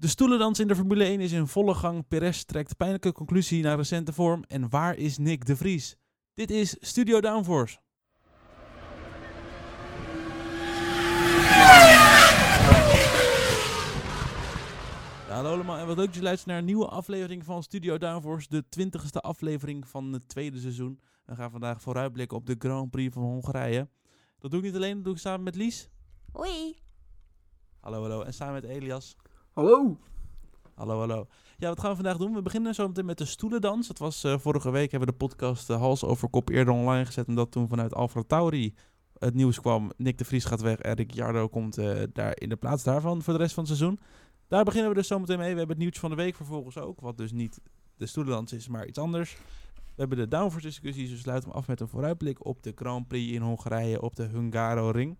De stoelendans in de Formule 1 is in volle gang. Perez trekt pijnlijke conclusie naar recente vorm. En waar is Nick de Vries? Dit is Studio Downforce. Ja, hallo allemaal en wat leuk dat je luistert naar een nieuwe aflevering van Studio Downforce. De twintigste aflevering van het tweede seizoen. We gaan vandaag vooruitblikken op de Grand Prix van Hongarije. Dat doe ik niet alleen, dat doe ik samen met Lies. Hoi. Hallo, hallo. En samen met Elias. Hallo. Hallo, hallo. Ja, wat gaan we vandaag doen? We beginnen zo meteen met de stoelendans. Het was eh, vorige week, hebben we de podcast eh, Hals over Kop eerder online gezet. Omdat toen vanuit Alfa Tauri het nieuws kwam. Nick de Vries gaat weg en Ricciardo komt eh, daar in de plaats daarvan voor de rest van het seizoen. Daar beginnen we dus zo meteen mee. We hebben het nieuwtje van de week vervolgens ook. Wat dus niet de stoelendans is, maar iets anders. We hebben de downforce discussies. Dus we sluiten hem af met een vooruitblik op de Grand Prix in Hongarije op de Hungaro-ring.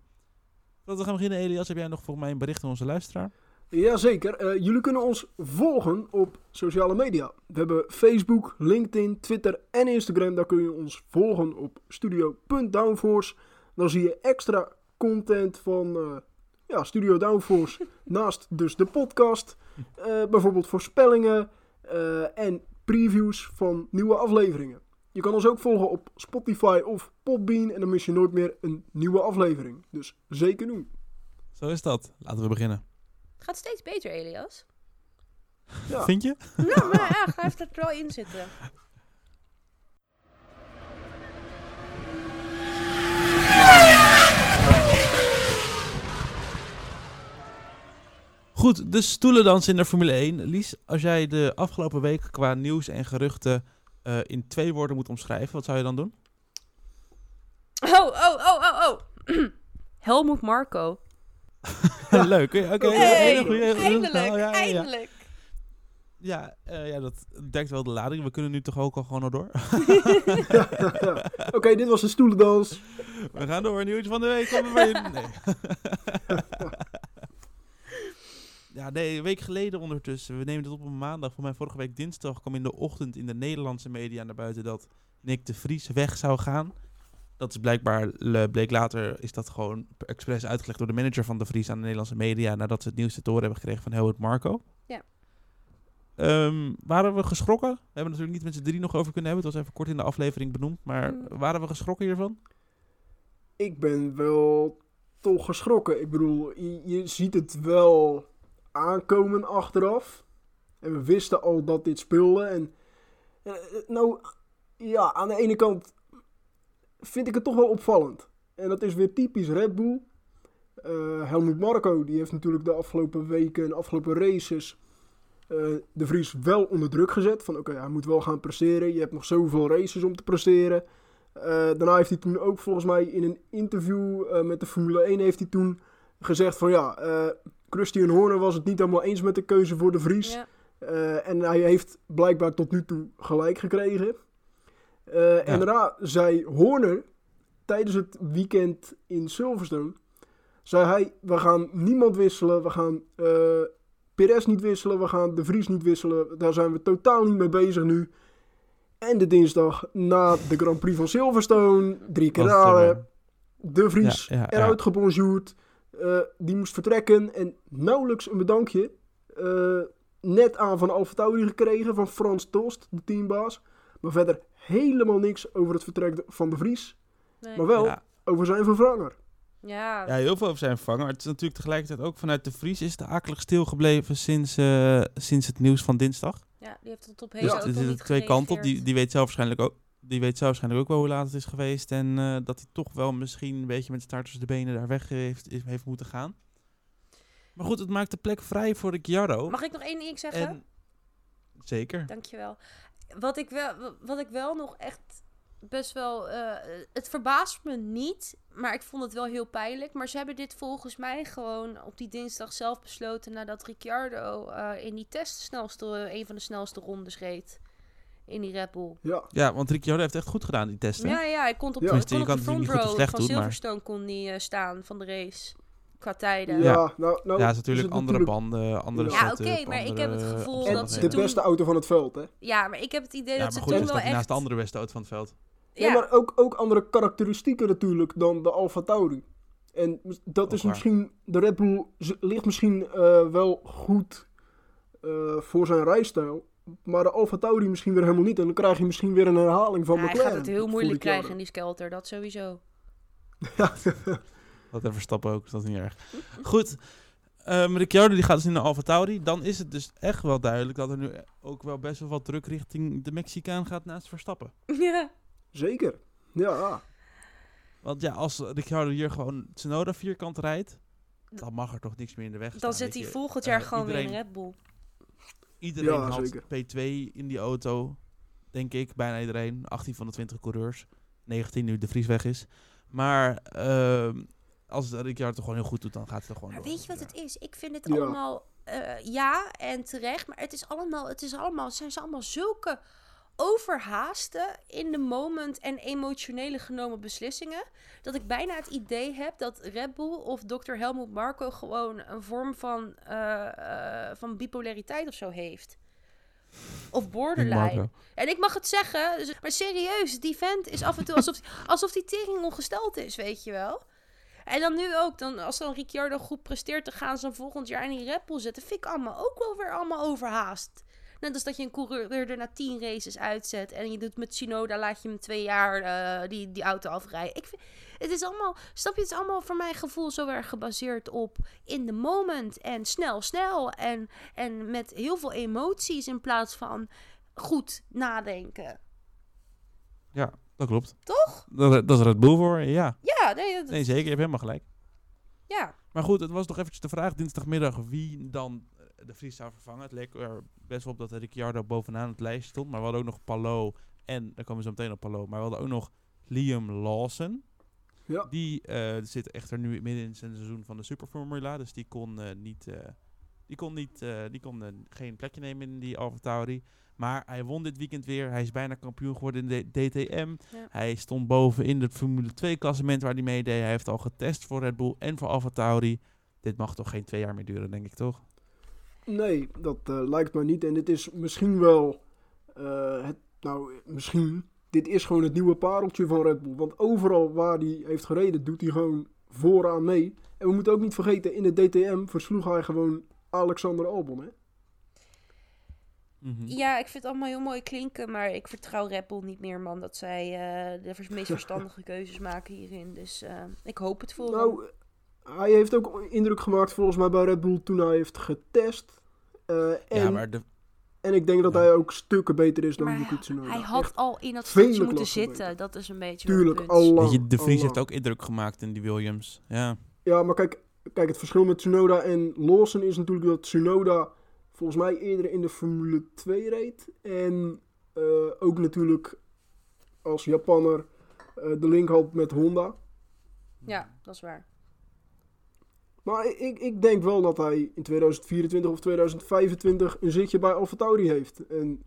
Voordat we gaan beginnen, Elias, heb jij nog volgens mij een bericht aan onze luisteraar? Jazeker. Eh jullie kunnen ons volgen op sociale media. We hebben Facebook, LinkedIn, Twitter en Instagram. Daar kun je ons volgen op studio.downforce. Dan zie je extra content van eh, ja, Studio Downforce. naast dus de podcast. Eh, bijvoorbeeld voorspellingen eh, en previews van nieuwe afleveringen. Je kan ons ook volgen op Spotify of Podbean. En dan mis je nooit meer een nieuwe aflevering. Dus zeker doen. Zo is dat. Laten we beginnen. Het gaat steeds beter, Elias. Ja. Vind je? Ja, maar ja, ga even er wel in zitten. Goed, de stoelendans in de Formule 1. Lies, als jij de afgelopen week qua nieuws en geruchten eh, in twee woorden moet omschrijven, wat zou je dan doen? Oh, oh, oh, oh, oh. Helmoet Marco. Leuk, oké. oké, Hey, hele goeie, heel eindelijk, snel, ja, eindelijk. Ja, eh, ja, dat dekt wel de lading. We kunnen nu toch ook al gewoon door. Oké, dit was de stoelendans. We gaan door. Nieuwtje van de week. Kom maar in. Nee. ja, nee, een week geleden ondertussen. We nemen dit op op een maandag. Voor mij vorige week dinsdag kwam in de ochtend in de Nederlandse media naar buiten dat Nick de Vries weg zou gaan. Dat is blijkbaar, le- bleek later, is dat gewoon expres uitgelegd door de manager van de Vries aan de Nederlandse media. Nadat ze het nieuws te horen hebben gekregen van Helmut Marco. Ja. Ehm, waren we geschrokken? We hebben natuurlijk niet met z'n drie nog over kunnen hebben. Het was even kort in de aflevering benoemd. Maar Mm. waren we geschrokken hiervan? Ik ben wel toch geschrokken. Ik bedoel, je, je ziet het wel aankomen achteraf. En we wisten al dat dit speelde. En eh, nou, ja, aan de ene kant vind ik het toch wel opvallend. En dat is weer typisch Red Bull. Eh Helmut Marco, die heeft natuurlijk de afgelopen weken en afgelopen races eh, de Vries wel onder druk gezet. Van oké, hij moet wel gaan presteren. Je hebt nog zoveel races om te presteren. Eh, daarna heeft hij toen ook volgens mij in een interview met de Formule 1 heeft hij toen gezegd van ja, Christian Horner was het niet helemaal eens met de keuze voor de Vries. Ja. En hij heeft blijkbaar tot nu toe gelijk gekregen. Eh, En daarna zei Horner tijdens het weekend in Silverstone, zei hij, we gaan niemand wisselen, we gaan eh Perez niet wisselen, we gaan de Vries niet wisselen, daar zijn we totaal niet mee bezig nu. En de dinsdag na de Grand Prix van Silverstone, drie keer de Vries Ja, ja, ja. eruit gebonjourd. Eh, die moest vertrekken en nauwelijks een bedankje. net aan van Alfa Tauri gekregen van Frans Tost, de teambaas. Maar verder helemaal niks over het vertrek van de Vries. Nee. Maar wel Ja, over zijn vervanger. Ja. ja, heel veel over zijn vervanger. Het is natuurlijk tegelijkertijd ook vanuit de Vries is het akelig stilgebleven sinds, eh, sinds het nieuws van dinsdag. Ja, die heeft tot op Ja, heden er ook er zitten twee kanten op. Die, die weet zelf waarschijnlijk ook. Die weet zelf waarschijnlijk ook wel hoe laat het is geweest. En eh, dat hij toch wel misschien een beetje met start tussen de benen daar weg heeft, heeft moeten gaan. Maar goed, het maakt de plek vrij voor Ricciardo. Mag ik nog één ding zeggen? En, zeker. Dankjewel. Wat ik wel, wat ik wel nog echt best wel. eh, het verbaast me niet, maar ik vond het wel heel pijnlijk. Maar ze hebben dit volgens mij gewoon op die dinsdag zelf besloten. nadat Ricciardo eh, in die test de snelste, een van de snelste rondes reed. In die Red Bull. Ja, Ja, want Ricciardo heeft echt goed gedaan, die testen. Ja, ja, hij kon op, Ja. kon op kan de front niet goed of row slecht van doen, maar- Silverstone kon eh, staan van de race. Qua tijden. ja. Ja. nou, nou Ja, het is natuurlijk het andere natuurlijk- banden, andere Ja, oké, setup, maar ik heb het gevoel En dat ze de toen- beste auto van het veld, hè? Ja, maar ik heb het idee Ja, dat ze goed, toen dan wel hij naast echt... de andere beste auto van het veld. Ja, Ja, maar ook, ook andere karakteristieken natuurlijk dan de Alfa Tauri. En dat Ook is waar. misschien, de Red Bull ligt misschien eh, wel goed eh, voor zijn rijstijl. Maar de Alfa Tauri misschien weer helemaal niet. En dan krijg je misschien weer een herhaling van Ja, hij McLaren. gaat het heel moeilijk krijgen in die skelter, dat sowieso. Ja, Dat even stappen ook, dus dat is niet erg. Goed, um, Ricciardo die gaat dus in de Alfa Tauri. Dan is het dus echt wel duidelijk dat er nu ook wel best wel wat druk richting de Mexicaan gaat naast Verstappen. ja. Zeker. Ja. Want ja, als Ricciardo hier gewoon Tsunoda vierkant rijdt, dan mag er toch niks meer in de weg staan. Dan zit hij volgend Eh, jaar gewoon weer in Red Bull. Iedereen Ja, had zeker. P2 in die auto, denk ik. Bijna iedereen. 18 van de 20 coureurs. 19 nu de Vries weg is. Maar ehm, als Ricciardo het gewoon heel goed doet, dan gaat het er gewoon Maar door. weet je wat Ja. het is? Ik vind het Ja. allemaal, eh, ja en terecht, maar het is allemaal, het is allemaal, zijn ze allemaal zulke overhaaste in de moment en emotionele genomen beslissingen, dat ik bijna het idee heb dat Red Bull of Dr. Helmut Marko gewoon een vorm van, eh, eh, van bipolariteit of zo heeft. Of borderline. Marco. En ik mag het zeggen, dus- maar serieus, die vent is af en toe alsof, alsof die tering ongesteld is, weet je wel. En dan nu ook, dan, als dan Ricciardo goed presteert, dan gaan ze volgend jaar in die Bull zetten. Vind ik allemaal ook wel weer allemaal overhaast. Net als dat je een coureur er na tien races uitzet en je doet met Shinoda, laat je hem twee jaar eh, die, die auto afrijden. Ik vind, het is allemaal, snap je, het is allemaal voor mijn gevoel zo erg gebaseerd op in the moment en snel, snel en, en met heel veel emoties in plaats van goed nadenken. Ja, dat klopt. Toch? Dat, dat is Red Bull voor, ja. Ja, nee, dat, Nee, zeker. Je hebt helemaal gelijk. ja. Maar goed, het was nog eventjes de vraag dinsdagmiddag wie dan eh, de Vries zou vervangen. Het leek er best wel op dat Ricciardo bovenaan het lijstje stond. Maar we hadden ook nog Palou en, daar komen we zo meteen op Palou. Maar we hadden ook nog Liam Lawson. Ja. Die eh, zit echter nu midden in zijn seizoen van de Superformula. Dus die kon eh, niet, eh, die kon, niet, eh, die kon geen plekje nemen in die Alfa Tauri. Maar hij won dit weekend weer. Hij is bijna kampioen geworden in de DTM. Ja. Hij stond boven in het Formule 2 klassement waar hij meedeed. Hij heeft al getest voor Red Bull en voor Alfa Tauri. Dit mag toch geen twee jaar meer duren, denk ik toch? Nee, dat eh, lijkt mij niet. En dit is misschien wel. eh, het, nou, misschien. Dit is gewoon het nieuwe pareltje van Red Bull. Want overal waar hij heeft gereden, doet hij gewoon vooraan mee. En we moeten ook niet vergeten, in de DTM versloeg hij gewoon Alexander Albon. Hè? Mhm. Ja, ik vind het allemaal heel mooi klinken, maar ik vertrouw Red Bull niet meer, man. Dat zij eh, de meest verstandige keuzes maken hierin. Dus eh, ik hoop het voor hem. Nou, hij heeft ook indruk gemaakt volgens mij bij Red Bull toen hij heeft getest. Eh, en, ja, maar de, en ik denk dat Ja. hij ook stukken beter is dan Yuki Tsunoda. hij had Echt, al in dat stoeltje moeten zitten. beter. Dat is een beetje Tuurlijk, al lang. je, de Vries al heeft ook indruk gemaakt in die Williams. Ja. Ja, maar kijk, kijk, het verschil met Tsunoda en Lawson is natuurlijk dat Tsunoda volgens mij eerder in de Formule 2 reed. En eh, ook natuurlijk als Japanner eh, de link had met Honda. Ja, dat is waar. Maar ik, ik denk wel dat hij in 2024 of 2025 een zitje bij AlphaTauri heeft. En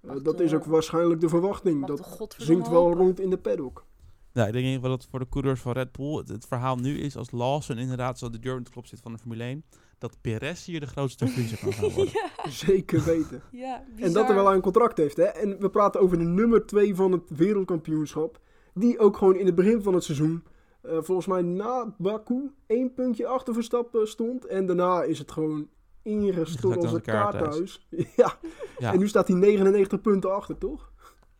eh, dat is ook waarschijnlijk de verwachting. Dat zingt wel rond in de paddock. Nou, ik denk in ieder geval dat voor de coureurs van Red Bull het, het verhaal nu is als Lawson inderdaad zo de deur in de klop zit van de Formule 1, dat Perez hier de grootste verliezer kan gaan worden. ja, Zeker weten. ja, En dat er wel een contract heeft. Hè? En we praten over de nummer 2 van het wereldkampioenschap. Die ook gewoon in het begin van het seizoen, eh, volgens mij na Baku, één puntje achter Verstappen stond. En daarna is het gewoon ingestort als een kaarthuis. kaarthuis. ja. Ja. En nu staat hij 99 punten achter, toch?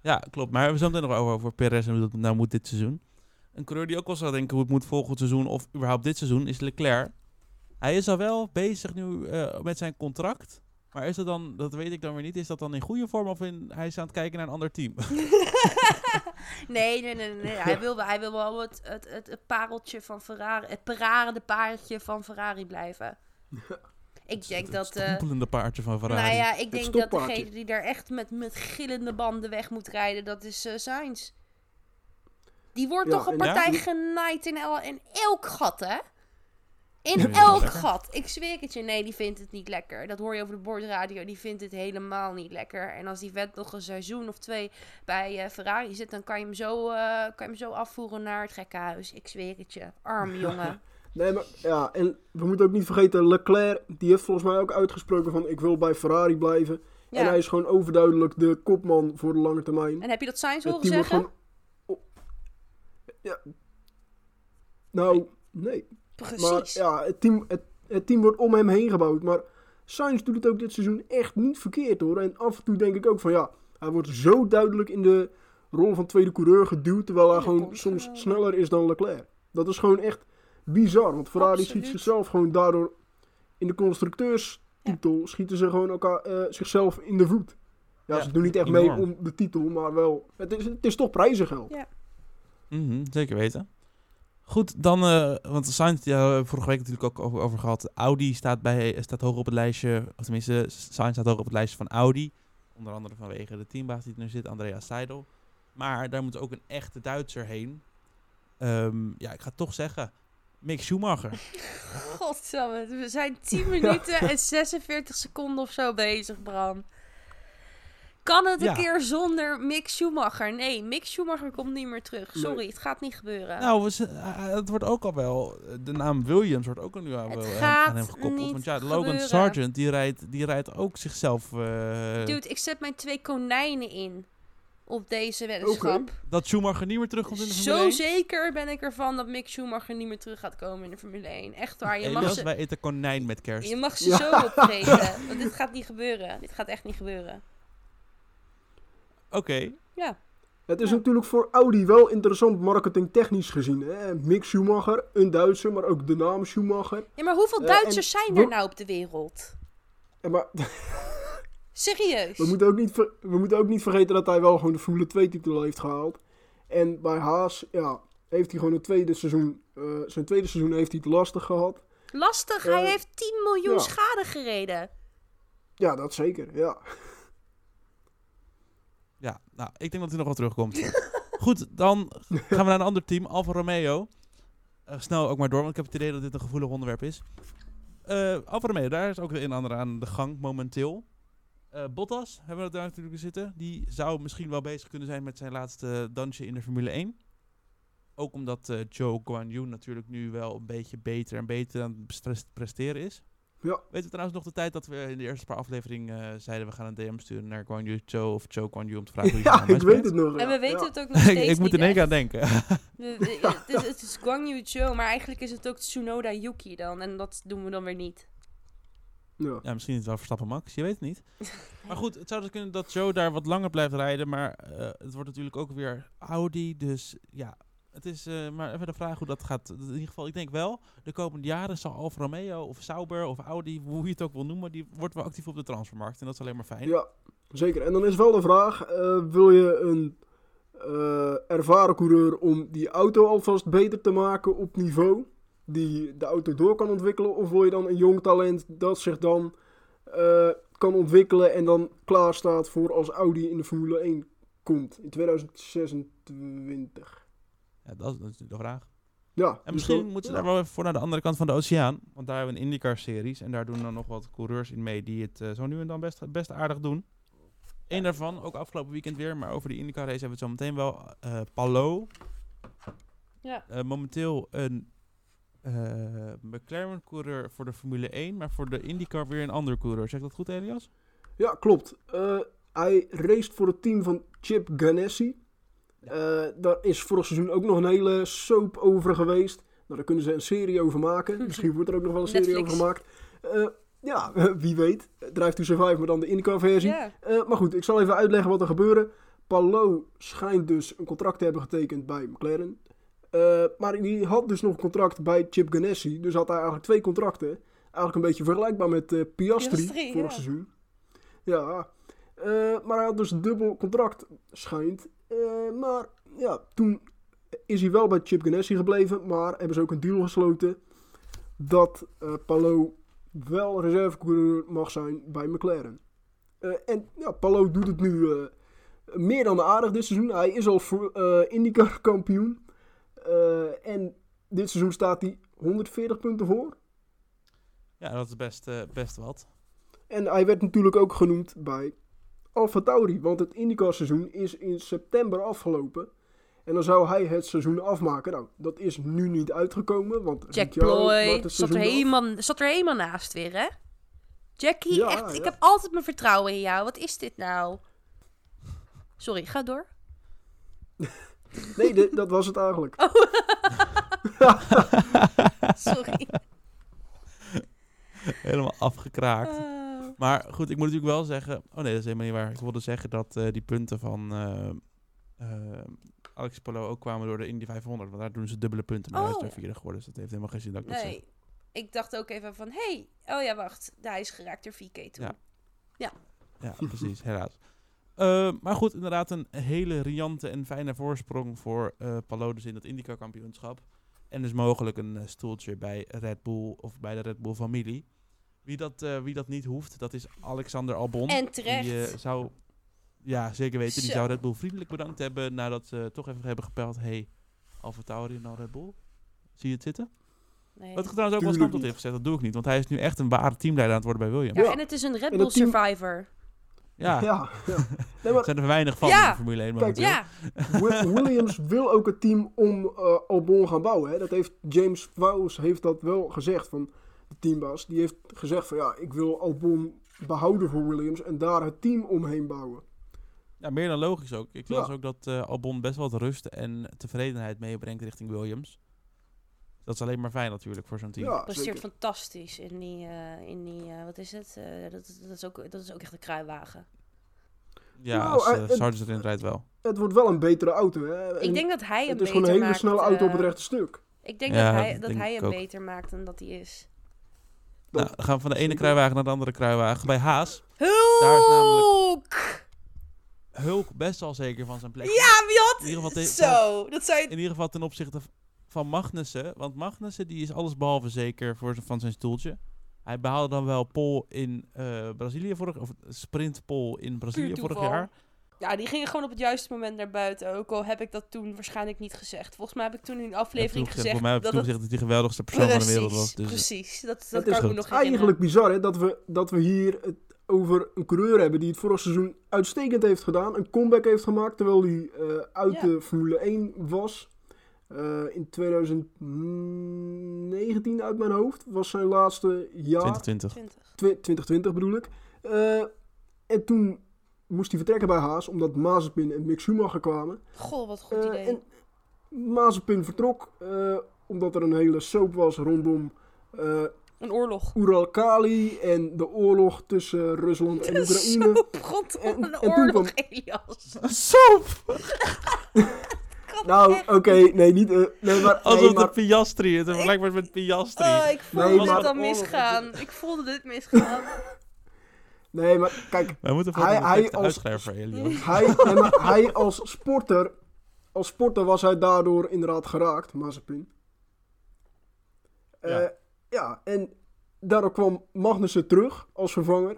Ja, klopt. Maar we hebben het zo meteen nog over, over Perez en hoe dat nou moet dit seizoen. Een coureur die ook wel zou denken hoe het moet volgend seizoen of überhaupt dit seizoen is Leclerc. Hij is al wel bezig nu eh, met zijn contract. Maar is dat dan, dat weet ik dan weer niet, is dat dan in goede vorm of in, hij is aan het kijken naar een ander team? nee, nee, nee, nee. Hij wil, hij wil wel het, het, het, het pareltje van Ferrari, het parade paardje van Ferrari blijven. Ik denk Het dat... eh, strompelende paardje van Ferrari. nou ja, ik denk dat degene die daar echt met, met gillende banden weg moet rijden, dat is eh Sainz. Die wordt Ja, toch een en- partij Ja. genaaid in, el, in elk gat, hè? In Ja, elk gat. Ik zweer het je. Nee, die vindt het niet lekker. Dat hoor je over de bordradio. Die vindt het helemaal niet lekker. En als die vent nog een seizoen of twee bij eh, Ferrari zit, dan kan je, hem zo, eh, kan je hem zo afvoeren naar het gekkenhuis. Ik zweer het je. Arm jongen. Nee, maar ja, en we moeten ook niet vergeten, Leclerc, die heeft volgens mij ook uitgesproken van ik wil bij Ferrari blijven. En hij is gewoon overduidelijk de kopman voor de lange termijn. En heb je dat Sainz horen zeggen? gewoon... oh. Ja. Nou, nee. Maar Precies. ja, het team, het, het team wordt om hem heen gebouwd. Maar Sainz doet het ook dit seizoen echt niet verkeerd hoor. En af en toe denk ik ook van ja, hij wordt zo duidelijk in de rol van tweede coureur geduwd. Terwijl hij Ja, gewoon soms wel. sneller is dan Leclerc. Dat is gewoon echt bizar. Want Ferrari Absoluut. schiet zichzelf gewoon daardoor in de constructeurstitel. Schieten ze gewoon elkaar, eh, zichzelf in de voet. Ja, Ja, ze doen niet echt enorm. mee om de titel, maar wel. Het is, het is toch prijzengeld. Ja. Mhm, zeker weten. Goed, dan, eh, want Sainz, ja, hebben we vorige week natuurlijk ook over, over gehad. Audi staat, bij, staat hoog op het lijstje, of tenminste, Sainz staat hoog op het lijstje van Audi. Onder andere vanwege de teambaas die er nu zit, Andreas Seidel. Maar daar moet ook een echte Duitser heen. Ehm, ja, ik ga toch zeggen, Mick Schumacher. Godsamme, we zijn 10 minuten en 46 seconden of zo bezig, Bram. Kan het een Ja. keer zonder Mick Schumacher? Nee, Mick Schumacher komt niet meer terug. Nee. Sorry, het gaat niet gebeuren. Nou, we z- eh, het wordt ook al wel, de naam Williams wordt ook al nu al Het wel eh, gaat aan hem gekoppeld. niet Want ja, Logan gebeuren. Sargent, die rijdt, die rijdt ook zichzelf... eh, Dude, ik zet mijn twee konijnen in op deze weddenschap. dat Schumacher niet meer terugkomt in de Formule Zo 1. zeker ben ik ervan dat Mick Schumacher niet meer terug gaat komen in de Formule 1. Echt waar, je mag ze, wij eten konijn met kerst. je mag ze Ja. zo opvreten. Want dit gaat niet gebeuren. Dit gaat echt niet gebeuren. Oké. Ja, Het is Ja. natuurlijk voor Audi wel interessant marketingtechnisch gezien. Hè? Mick Schumacher, een Duitser, maar ook de naam Schumacher. ja maar hoeveel Eh, Duitsers en zijn er nou op de wereld? En maar Serieus? we moeten, ook niet ver- we moeten ook niet vergeten dat hij wel gewoon de Formule 2 titel heeft gehaald. En bij Haas, ja, heeft hij gewoon het tweede seizoen, eh, zijn tweede seizoen heeft hij het lastig gehad. Lastig, hij Eh, heeft 10 miljoen ja. schade gereden. Ja, dat zeker, ja. Ja, nou, ik denk dat hij nog wel terugkomt. Goed, dan gaan we naar een ander team, Alfa Romeo. Eh, snel ook maar door, want ik heb het idee dat dit een gevoelig onderwerp is. Eh Alfa Romeo, daar is ook weer een en ander aan de gang momenteel. Eh, Bottas hebben we daar natuurlijk zitten. Die zou misschien wel bezig kunnen zijn met zijn laatste dansje in de Formule 1. Ook omdat eh, Joe Guan Yu natuurlijk nu wel een beetje beter en beter aan het presteren is. Ja. Weten we trouwens nog de tijd dat we in de eerste paar afleveringen eh, zeiden we gaan een DM sturen naar Guan Yu Joe of Joe Guan Yu om te vragen hoe hij Ja, ik weet het nog. En ja. we weten Ja. het ook nog steeds ik, ik moet in één keer aan denken. Het, is, het is Guang Yu Zhou, maar eigenlijk is het ook Tsunoda Yuki dan. En dat doen we dan weer niet. Ja. ja, misschien is het wel Verstappen Max, je weet het niet. Maar goed, het zou dus kunnen dat Joe daar wat langer blijft rijden. Maar eh, het wordt natuurlijk ook weer Audi. Dus ja, het is eh, maar even de vraag hoe dat gaat. In ieder geval, ik denk wel, de komende jaren zal Alfa Romeo of Sauber of Audi, hoe je het ook wil noemen, die wordt wel actief op de transfermarkt. En dat is alleen maar fijn. Ja, zeker. En dan is wel de vraag, eh, wil je een ervaren coureur om die auto alvast beter te maken op niveau, die de auto door kan ontwikkelen, of wil je dan een jong talent dat zich dan eh, kan ontwikkelen en dan klaar staat voor als Audi in de Formule 1 komt in 2026? Ja, dat is natuurlijk de vraag. Ja, En dus misschien dan- moeten ze ja. daar wel even voor naar de andere kant van de oceaan. Want daar hebben we een IndyCar-series. En daar doen dan nog wat coureurs in mee die het eh, zo nu en dan best, best aardig doen. Eén daarvan, ook afgelopen weekend weer. Maar over die IndyCar-race hebben we het zo meteen wel. eh Palou. Ja. Eh, momenteel een McLaren-coureur voor de Formule 1. Maar voor de IndyCar weer een andere coureur. Zeg dat goed, Elias? Ja, klopt. Eh, hij raced voor het team van Chip Ganassi. Eh, daar is vorig seizoen ook nog een hele soap over geweest. Nou, daar kunnen ze een serie over maken. Misschien wordt er ook nog wel een serie Netflix. over gemaakt. Eh, ja, wie weet. Drive to Survive, maar dan de IndyCar-versie. Eh, maar goed, ik zal even uitleggen wat er gebeurde. Palou schijnt dus een contract te hebben getekend bij McLaren. Eh, maar die had dus nog een contract bij Chip Ganassi. Dus had hij eigenlijk twee contracten. Eigenlijk een beetje vergelijkbaar met eh, Piastri, Piastri, vorig ja. seizoen. Ja, eh, maar hij had dus dubbel contract, schijnt. Maar ja, toen is hij wel bij Chip Ganassi gebleven. Maar hebben ze ook een deal gesloten dat eh Palou wel reservecoureur mag zijn bij McLaren. En ja, Palou doet het nu meer dan aardig dit seizoen. Hij is al voor, IndyCar kampioen. Eh, en dit seizoen staat hij 140 punten voor. Ja, dat is best, eh, best wat. En hij werd natuurlijk ook genoemd bij Alfa Tauri. Want het IndyCar seizoen is in september afgelopen. En dan zou hij het seizoen afmaken. Nou, dat is nu niet uitgekomen. Want Jack Ploy zat er, helemaal, zat er helemaal naast weer, hè? Jackie, Ja, echt, ik heb altijd mijn vertrouwen in jou. Wat is dit nou? Sorry, ga door. Nee, dat was het eigenlijk. Sorry. Helemaal afgekraakt. Ah. Maar goed, ik moet natuurlijk wel zeggen... Oh nee, dat is helemaal niet waar. Ik wilde zeggen dat eh, die punten van eh, eh, Alex Polo ook kwamen door de Indy 500. Want daar doen ze dubbele punten, maar hij is Oh. daar vierde geworden. Dus dat heeft helemaal geen zin dat ik dat zeg. Nee, ik dacht ook even van, hey, oh ja, wacht, hij is geraakt door VK toen. Ja. Ja, precies, helaas. Eh, maar goed, inderdaad een hele riante en fijne voorsprong voor eh Palou dus in het IndyCar kampioenschap. En dus mogelijk een eh, stoeltje bij Red Bull of bij de Red Bull familie. Wie dat, eh, wie dat niet hoeft, dat is Alexander Albon. En terecht. Die eh, zou, ja zeker weten, die Zo. zou Red Bull vriendelijk bedankt hebben nadat ze toch even hebben gepeld. Hey, Alfa Tauri naar Red Bull. Zie je het zitten? Nee. Wat ik trouwens ook wel niet. heeft gezegd, dat doe ik niet. Want hij is nu echt een ware teamleider aan het worden bij Williams. Ja, Ja. en het is een Red En Bull team- Survivor. Ja, Ja, ja. Nee, er maar zijn er weinig van Ja. in de Formule 1 Kijk, momenteel. Ja, Wi- Williams wil ook het team om eh, Albon gaan bouwen. Hè. Dat heeft James Vowles heeft dat wel gezegd van de teambaas. Die heeft gezegd van ja, ik wil Albon behouden voor Williams en daar het team omheen bouwen. Ja, meer dan logisch ook. Ik las Ja. ook dat eh, Albon best wel wat rust en tevredenheid meebrengt richting Williams. Dat is alleen maar fijn natuurlijk voor zo'n team. Ja, presteert zeker. fantastisch in die, eh, in die eh, wat is het? Eh, dat, dat, is ook, dat is ook echt een kruiwagen. Ja, Nou, als uh, Sargent erin rijdt wel. Het wordt wel een betere auto. Hè. Ik En denk dat hij hem het is beter gewoon een hele maakt, snelle auto op het rechte stuk. Ik denk Ja, dat hij, dat hij hem ook. beter maakt dan dat hij is. Nou, dan gaan we van de ene kruiwagen naar de andere kruiwagen. Bij Haas. Hulk! Daar is namelijk- Hulk best wel zeker van zijn plek. Ja, wie had... In ieder geval te- Zo, dat je... In ieder geval ten opzichte van Magnussen. Want Magnussen die is alles behalve zeker voor, van zijn stoeltje. Hij behaalde dan wel pole in eh, Brazilië vorig of sprint pole in Brazilië vorig jaar. Ja, die gingen gewoon op het juiste moment naar buiten. Ook al heb ik dat toen waarschijnlijk niet gezegd. Volgens mij heb ik toen in de aflevering Ja, gezegd... Voor mij heb ik dat toen gezegd dat hij de geweldigste persoon van de wereld was. Precies, Dus precies. Dat, dat kan is ik nog herinneren. Eigenlijk bizar hè, dat we, dat we hier het over een coureur hebben die het vorig seizoen uitstekend heeft gedaan. Een comeback heeft gemaakt terwijl hij eh, uit Ja. de Formule 1 was. Eh, in 2019 uit mijn hoofd was zijn laatste jaar. 2020. 20. Twi- 2020 bedoel ik. Eh, en toen moest hij vertrekken bij Haas omdat Mazepin en Mick Schumacher kwamen. Goh, wat een goed Eh, idee. en Mazepin vertrok eh, omdat er een hele soap was rondom eh Een oorlog. Uralkali en de oorlog tussen Rusland en Oekraïne. Zo rondom En- een en toen oorlog, kwam- Elias. Soap! Nou, oké, nee, niet. eh, nee, maar, Alsof nee, de Piastri, het vergelijkbaar met Piastri. Oh, ik voelde Nee, dit maar- al misgaan. Ik voelde dit misgaan. nee, maar kijk, Wij moeten voor Hij- hij als- Elias. hij, nee, maar hij als sporter, als sporter was hij daardoor inderdaad geraakt, Mazepin. Eh, Ja. ja. en daardoor kwam Magnussen terug als vervanger.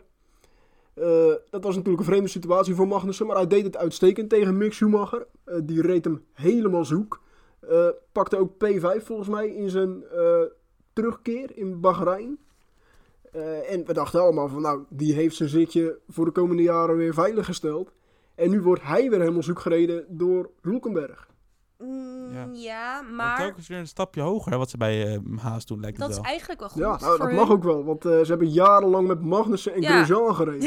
Eh, dat was natuurlijk een vreemde situatie voor Magnussen, maar hij deed het uitstekend tegen Mick Schumacher. Eh, die reed hem helemaal zoek. Eh, pakte ook P5 volgens mij in zijn terugkeer in Bahrein. En we dachten allemaal van, nou, die heeft zijn zitje voor de komende jaren weer veiliggesteld. En nu wordt hij weer helemaal zoek gereden door Hulkenberg. Mm, Ja. ja. Maar maar telkens weer een stapje hoger, wat ze bij eh, Haas doen, lijkt dat het is wel. eigenlijk wel goed Ja, nou, dat hun. mag ook wel, want eh, ze hebben jarenlang met Magnussen en Ja. Grosjean gereden.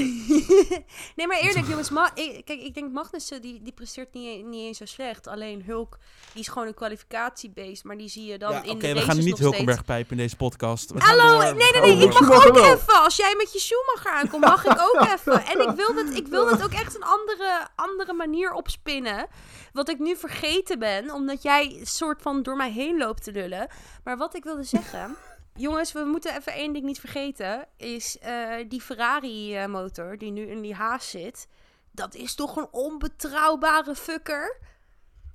nee, maar eerlijk, jongens. Ma ik, kijk, ik denk Magnussen, die, die presteert niet, niet eens zo slecht. Alleen Hulk, die is gewoon een kwalificatiebeest. Maar die zie je dan Ja, in Oké, de we races gaan niet Hulkenberg steeds. pijpen in deze podcast. We Hallo, nee, we nee, nee, Oh, ik mag ook wel. even. Als jij met je Schumacher aankomt, mag ik ook even. En ik wil het, ik wil het ook echt een andere, andere manier opspinnen. Wat ik nu vergeten ben, omdat jij soort van door mij heen loopt te lullen. Maar wat ik wilde zeggen... Jongens, we moeten even één ding niet vergeten. Is eh, die Ferrari-motor die nu in die haas zit. Dat is toch een onbetrouwbare fucker.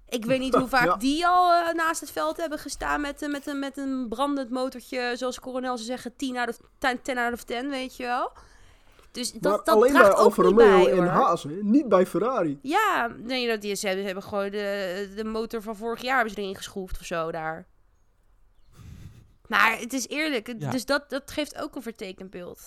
Ik weet niet hoe vaak Ja. die al eh, naast het veld hebben gestaan met, eh, met, een, met een brandend motortje. Zoals Coronel zou zeggen, 10 out of 10, 10 out of 10, weet je wel. Dus dat, maar dat alleen bij draagt ook Alfa Romeo bij, en. Haas, niet bij Ferrari. Ja, nee, dat die, ze hebben, ze hebben gewoon de, de motor van vorig jaar hebben ze erin geschroefd of zo daar. Maar het is eerlijk, het- Ja. dus dat, dat geeft ook een vertekend beeld.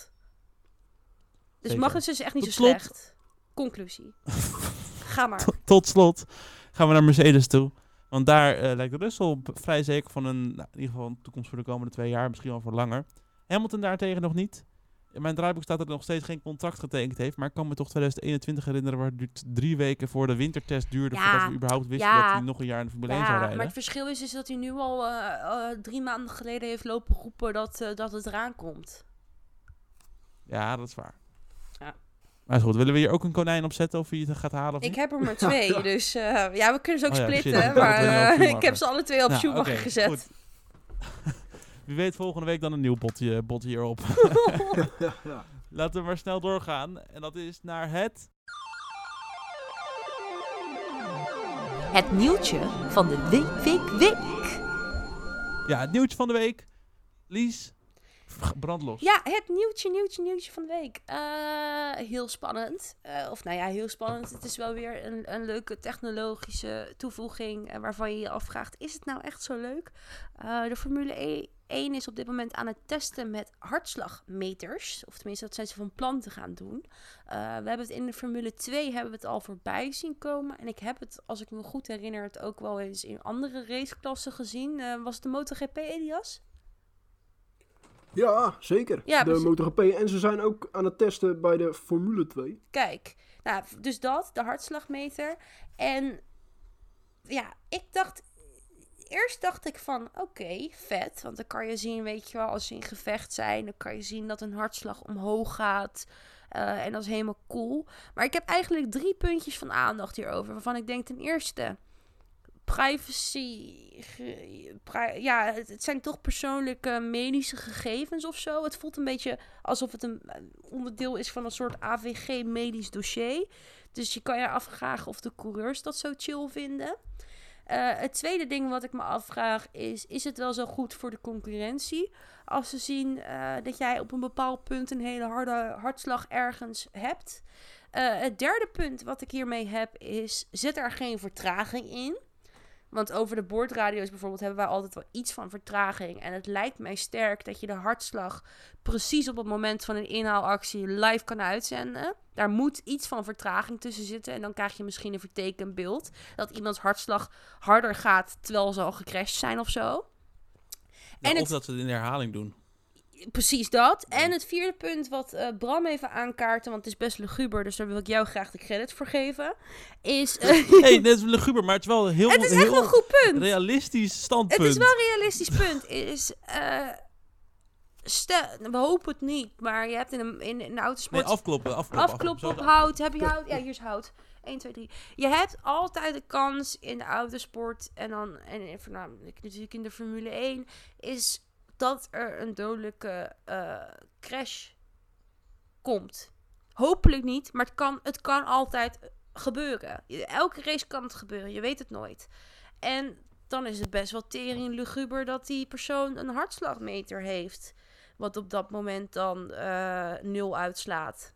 Dus Zeker. Magnussen is echt niet Tot zo slot- slecht. Conclusie. Ga maar. Tot- Tot slot gaan we naar Mercedes toe. Want daar eh, lijkt Russell vrij zeker van een, nou, in ieder geval een toekomst voor de komende twee jaar, misschien wel voor langer. Hamilton daartegen nog niet. In mijn draaiboek staat dat hij nog steeds geen contract getekend heeft. Maar ik kan me toch 2021 herinneren waar het duurt drie weken voor de wintertest duurde. Ja, Voordat we überhaupt wisten ja. dat hij nog een jaar in de Formule 1 zou Ja, rijden. maar het verschil is, is dat hij nu al eh, eh, drie maanden geleden heeft lopen roepen dat, eh, dat het eraan komt. Ja, dat is waar. Ja. Maar is goed, willen we hier ook een konijn op zetten of wie het gaat halen of Ik niet? heb er maar twee, dus ja, we kunnen ze ook Oh splitten. maar ik heb ze alle twee op Nou, Schumacher gezet. Wie weet volgende week dan een nieuw botje, bot hierop. ja. Laten we maar snel doorgaan. En dat is naar het... Het nieuwtje van de week, week, week. Ja, het nieuwtje van de week. Lies, brandlos. Ja, het nieuwtje, nieuwtje, nieuwtje van de week. Eh, heel spannend. Eh, of nou ja, heel spannend. Het is wel weer een, een leuke technologische toevoeging eh, waarvan je je afvraagt, is het nou echt zo leuk? Eh, de Formule E- 1 is op dit moment aan het testen met hartslagmeters. Of tenminste, dat zijn ze van plan te gaan doen. Eh, we hebben het in de Formule 2 hebben we het al voorbij zien komen. En ik heb het, als ik me goed herinner, het ook wel eens in andere raceklassen gezien. Eh, was het de MotoGP, Elias? Ja, zeker. Ja, de. MotoGP. En ze zijn ook aan het testen bij de Formule 2. Kijk, nou, dus dat, de hartslagmeter. En ja, ik dacht. Eerst dacht ik van, oké, vet. Want dan kan je zien, weet je wel, als ze in gevecht zijn, dan kan je zien dat een hartslag omhoog gaat. Eh, en dat is helemaal cool. Maar ik heb eigenlijk drie puntjes van aandacht hierover. Waarvan ik denk ten eerste, privacy. ja, het, het zijn toch persoonlijke medische gegevens of zo. Het voelt een beetje alsof het een onderdeel is van een soort AVG medisch dossier. Dus je kan je afvragen of de coureurs dat zo chill vinden. Eh, het tweede ding wat ik me afvraag is: is het wel zo goed voor de concurrentie? Als ze zien eh, dat jij op een bepaald punt een hele harde hartslag ergens hebt. Eh, het derde punt wat ik hiermee heb is: zet er geen vertraging in. Want over de boordradio's bijvoorbeeld hebben wij altijd wel iets van vertraging. En het lijkt mij sterk dat je de hartslag precies op het moment van een inhaalactie live kan uitzenden. Daar moet iets van vertraging tussen zitten. En dan krijg je misschien een vertekend beeld. Dat iemands hartslag harder gaat terwijl ze al gecrashed zijn of zo. Ja, en of het- dat ze het in de herhaling doen. Precies dat. En het vierde punt wat eh, Bram even aankaarten, want het is best luguber, dus daar wil ik jou graag de credit voor geven. Is. eh, hey, is luguber, maar het is wel een heel, het is echt heel wel een goed punt. realistisch standpunt. Het is wel een realistisch punt. Is, eh, stel, we hopen het niet, maar je hebt in een, in, in de Nee, autosport afkloppen, afkloppen. afkloppen op hout. Heb je hout? Ja, hier is hout. 1, 2, 3. Je hebt altijd de kans in de autosport en dan en voornamelijk natuurlijk in de Formule 1 is dat er een dodelijke eh, crash komt. Hopelijk niet, maar het kan, het kan altijd gebeuren. Elke race kan het gebeuren, je weet het nooit. En dan is het best wel tering luguber dat die persoon een hartslagmeter heeft. Wat op dat moment dan eh, nul uitslaat.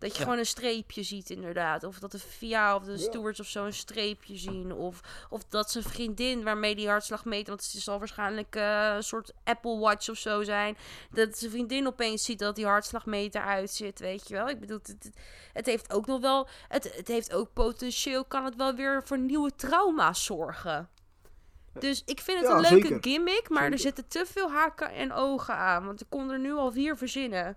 Dat je Ja. gewoon een streepje ziet, inderdaad. Of dat de VIA of de Ja. stewards of zo een streepje zien. Of, of dat zijn vriendin waarmee die hartslag meet. Want het zal waarschijnlijk eh, een soort Apple Watch of zo zijn. Dat zijn vriendin opeens ziet dat die hartslagmeter uitzit. Weet je wel. Ik bedoel, het, het, het heeft ook nog wel. Het, het heeft ook potentieel. Kan het wel weer voor nieuwe trauma's zorgen. Dus ik vind het Ja, een leuke zeker. gimmick. Maar er zitten te veel haken en ogen aan. Want ik kon er nu al vier verzinnen.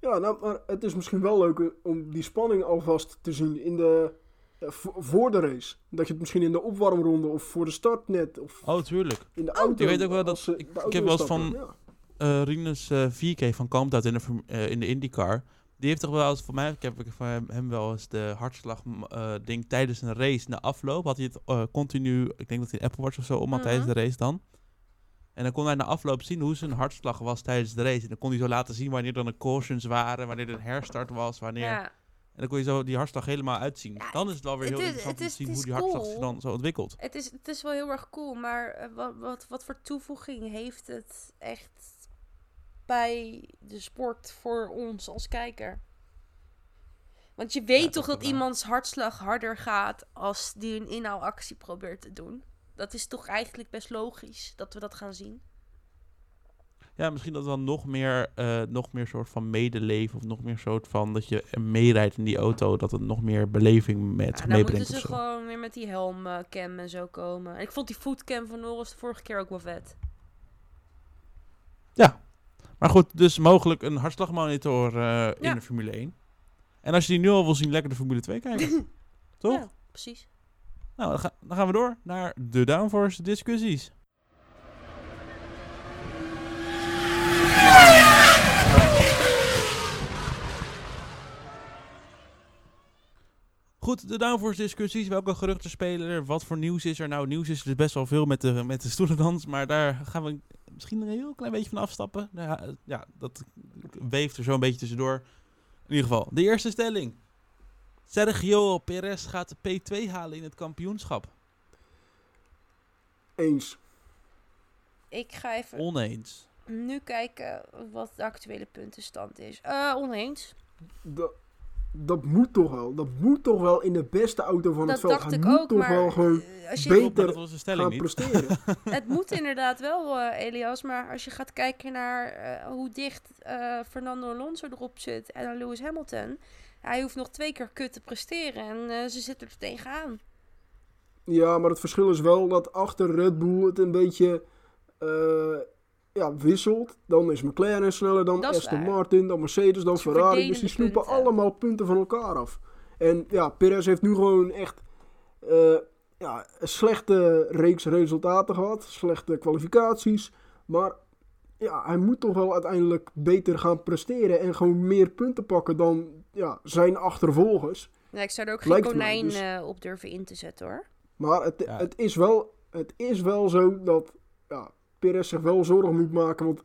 Ja, nou, maar het is misschien wel leuk eh, om die spanning alvast te zien in de, vo- voor de race. Dat je het misschien in de opwarmronde of voor de start net of Oh, tuurlijk. in de auto... je weet ook wel dat- ik- heb wel eens van- ja. eh Rinus eh 4K van Kamptout in de, eh, in de IndyCar. Die heeft toch wel eens, voor mij, ik heb van hem, wel eens de hartslag eh, ding tijdens een race, na afloop, had hij het eh, continu, ik denk dat hij een Apple Watch of zo om had tijdens Mhm. de race dan. En dan kon hij na afloop zien hoe zijn hartslag was tijdens de race. En dan kon hij zo laten zien wanneer dan de cautions waren, wanneer er een herstart was, wanneer... Ja. En dan kon je zo die hartslag helemaal uitzien. Ja, dan is het wel weer heel is- interessant om is- te zien hoe die hartslag zich dan zo ontwikkelt. Het is, het is wel heel erg cool, maar eh, wat, wat, wat voor toevoeging heeft het echt bij de sport voor ons als kijker? Want je weet dat toch dat waar. iemands hartslag harder gaat als die een inhaalactie probeert te doen? Dat is toch eigenlijk best logisch dat we dat gaan zien? Ja, misschien dat dan nog meer, eh, nog meer soort van medeleven. Of nog meer soort van dat je meerijdt in die auto. Dat het nog meer beleving met Ja, zich dan moeten meebrengt. ze gewoon weer met die helmcam en zo komen. En ik vond die footcam van Norris de vorige keer ook wel vet. Ja. Maar goed, dus mogelijk een hartslagmonitor eh, in de Formule 1. En als je die nu al wil zien, lekker de Formule 2 kijken. Toch? Ja, precies. Nou, dan gaan we door naar de downforce discussies. Goed, de downforce discussies. Welke geruchten spelen er? Wat voor nieuws is er? Nou, nieuws is er best wel veel met de, met de stoelendans. Maar daar gaan we misschien een heel klein beetje van afstappen. Ja, eh, ja dat weeft er zo een beetje tussendoor. In ieder geval, de eerste stelling. Sergio Perez gaat de P2 halen in het kampioenschap. Eens. Ik ga even Oneens. nu kijken wat de actuele puntenstand is. Eh, oneens. Dat, dat moet toch wel. Dat moet toch wel in de beste auto van Dat het veld. dacht Hij ik moet ook, toch maar wel gewoon als je, beter dat was de stelling gaan niet. presteren. het moet inderdaad wel, eh, Elias. Maar als je gaat kijken naar eh, hoe dicht eh, Fernando Alonso erop zit en aan Lewis Hamilton. Hij hoeft nog twee keer kut te presteren en eh, ze zitten er tegenaan. Ja, maar het verschil is wel dat achter Red Bull het een beetje eh, ja, wisselt. Dan is McLaren sneller dan Dat Aston. Martin, dan Mercedes, dan Ferrari. Dus die snoepen punten. allemaal punten van elkaar af. En ja, Perez heeft nu gewoon echt eh, ja, een slechte reeks resultaten gehad. Slechte kwalificaties. Maar ja, hij moet toch wel uiteindelijk beter gaan presteren. En gewoon meer punten pakken dan ja, zijn achtervolgers. Ja, ik zou er ook geen konijn dus- eh, op durven in te zetten hoor. Maar het, Ja. het, is, wel, het is wel zo dat ja, Perez zich wel zorgen moet maken. Want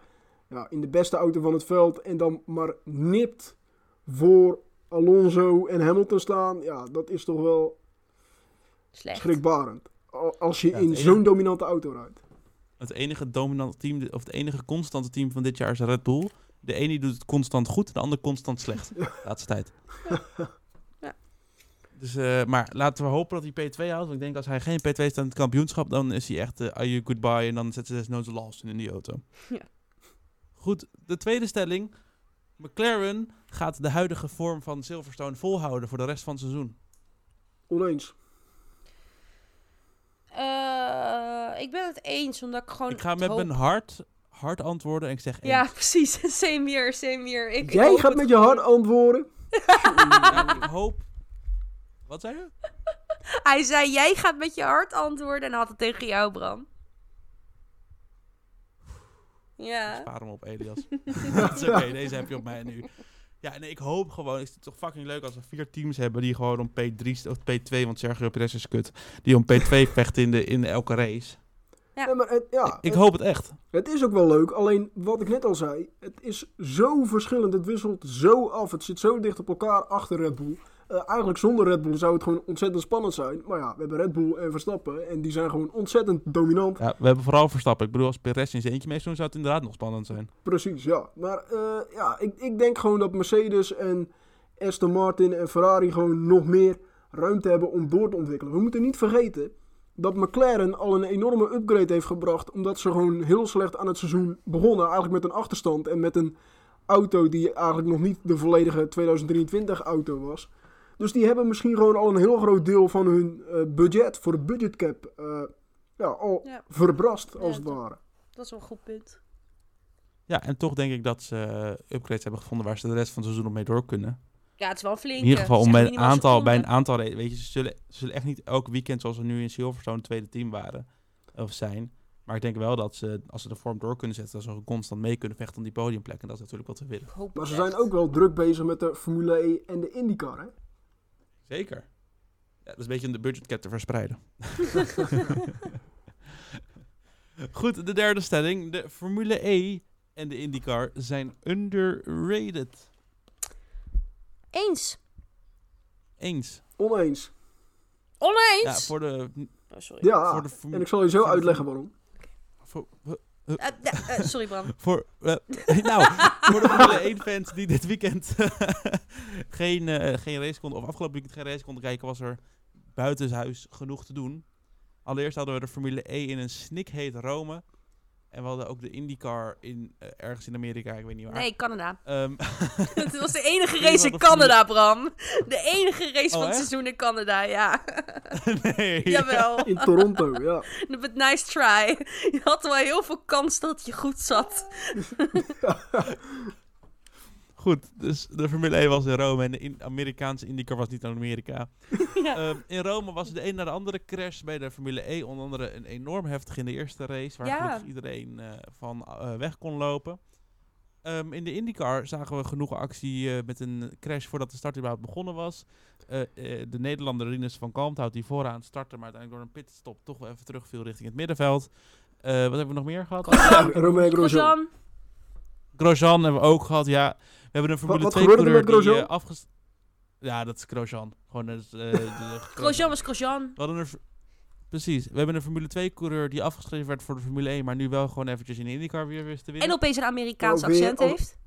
ja, in de beste auto van het veld en dan maar nipt voor Alonso en Hamilton staan. Ja, dat is toch wel Slecht. schrikbarend. Al- Als je Ja, in zo'n dominante auto rijdt. Het enige dominante team, of het enige constante team van dit jaar is Red Bull. De ene die doet het constant goed, de ander constant slecht. Laatste tijd. Ja. Dus, eh, maar laten we hopen dat hij P2 houdt. Want ik denk als hij geen P2 staat in het kampioenschap, dan is hij echt uh, are you goodbye. En dan zetten ze desnoods Lawson in die auto. Ja. Goed, de tweede stelling. McLaren gaat de huidige vorm van Silverstone volhouden voor de rest van het seizoen. Oneens. Eh, ik ben het eens, omdat ik gewoon. ik ga met hoop- mijn hart, hart antwoorden en ik zeg Ja, precies. Same here, same. Ik, Jij gaat met je hart antwoorden. Ja, ik hoop... Wat zei je? Hij zei: Jij gaat met je hart antwoorden en had het tegen jou, Bram. Ja. Spaar hem op, Elias. dat is oké, deze heb je op mij nu. Ja, nee, ik hoop gewoon, is het toch fucking leuk als we vier teams hebben die gewoon om P3 st- of P2, want Sergio Perez is kut, die om P2 vechten in, de, in elke race. Ja. Maar het, ja, ik het- hoop het echt. Het is ook wel leuk, alleen wat ik net al zei, het is zo verschillend, het wisselt zo af, het zit zo dicht op elkaar achter Red Bull. Eh, eigenlijk zonder Red Bull zou het gewoon ontzettend spannend zijn, maar ja, we hebben Red Bull en Verstappen en die zijn gewoon ontzettend dominant. Ja, we hebben vooral Verstappen. Ik bedoel, als Perez in zijn eentje mee zou doen, zou het inderdaad nog spannend zijn. Precies, ja. Maar eh, ja, ik, ik denk gewoon dat Mercedes en Aston Martin en Ferrari gewoon nog meer ruimte hebben om door te ontwikkelen. We moeten niet vergeten dat McLaren al een enorme upgrade heeft gebracht, omdat ze gewoon heel slecht aan het seizoen begonnen, eigenlijk met een achterstand en met een auto die eigenlijk nog niet de volledige 2023 auto was. Dus die hebben misschien gewoon al een heel groot deel van hun eh, budget voor de budgetcap eh ja, al Ja. verbrast, als Ja, het dat- ware. Dat is wel een goed punt. Ja, en toch denk ik dat ze eh, upgrades hebben gevonden waar ze de rest van het seizoen op mee door kunnen. Ja, het is wel een flinke. In ieder geval, om bij een, aantal, bij een aantal, weet je, ze zullen, ze zullen echt niet elk weekend zoals we nu in Silverstone het tweede team waren, of zijn. Maar ik denk wel dat ze, als ze de vorm door kunnen zetten, dat ze constant mee kunnen vechten om die podiumplek. En dat is natuurlijk wat we willen. Maar ze zijn ook wel druk bezig met de Formule E en de IndyCar, hè? Zeker. Ja, dat is een beetje om de budgetcap te verspreiden. Goed, de derde stelling. De Formule E en de IndyCar zijn underrated. Eens. Eens. Oneens. Oneens. Ja, voor de... Oh, sorry. Ja, voor de en ik zal je zo uitleggen waarom. Voor, Eh, ja, eh, sorry, Bram. voor, eh, nou, voor de Formule 1 fans die dit weekend geen, eh, geen race konden, of afgelopen weekend geen race konden kijken, was er buitenshuis genoeg te doen. Allereerst hadden we de Formule E in een snikheet Rome. En we hadden ook de IndyCar in, eh, ergens in Amerika, ik weet niet waar. Nee, Canada. Ehm, Het was de enige race in Canada, Bram. De enige race Oh, van het seizoen in Canada, ja. nee. Jawel. In Toronto, ja. But nice try. Je had wel heel veel kans dat je goed zat. Goed, dus de Formule 1 was in Rome en de in Amerikaanse IndyCar was niet in Amerika. Ja. Ehm, in Rome was de een na de andere crash bij de Formule E. Onder andere een enorm heftig in de eerste race, waar Ja. iedereen eh, van eh, weg kon lopen. Ehm, in de IndyCar zagen we genoeg actie eh, met een crash voordat de start überhaupt begonnen was. Eh, eh, de Nederlander Rinus van Kalmthout die vooraan startte, maar uiteindelijk door een pitstop toch wel even terugviel richting het middenveld. Eh, wat hebben we nog meer gehad? Romain Grosjean. Grosjean. Hebben we ook gehad, ja. We hebben een Formule wat 2 gebeurde er coureur die afges... Ja, dat is Grosjean. Gewoon eh, de, Grosjean was Grosjean. We hadden een... v- Precies. We hebben een Formule 2 coureur die afgeschreven werd voor de Formule 1, maar nu wel gewoon eventjes in de IndyCar weer wist te winnen. En opeens een Amerikaans Nou, accent heeft.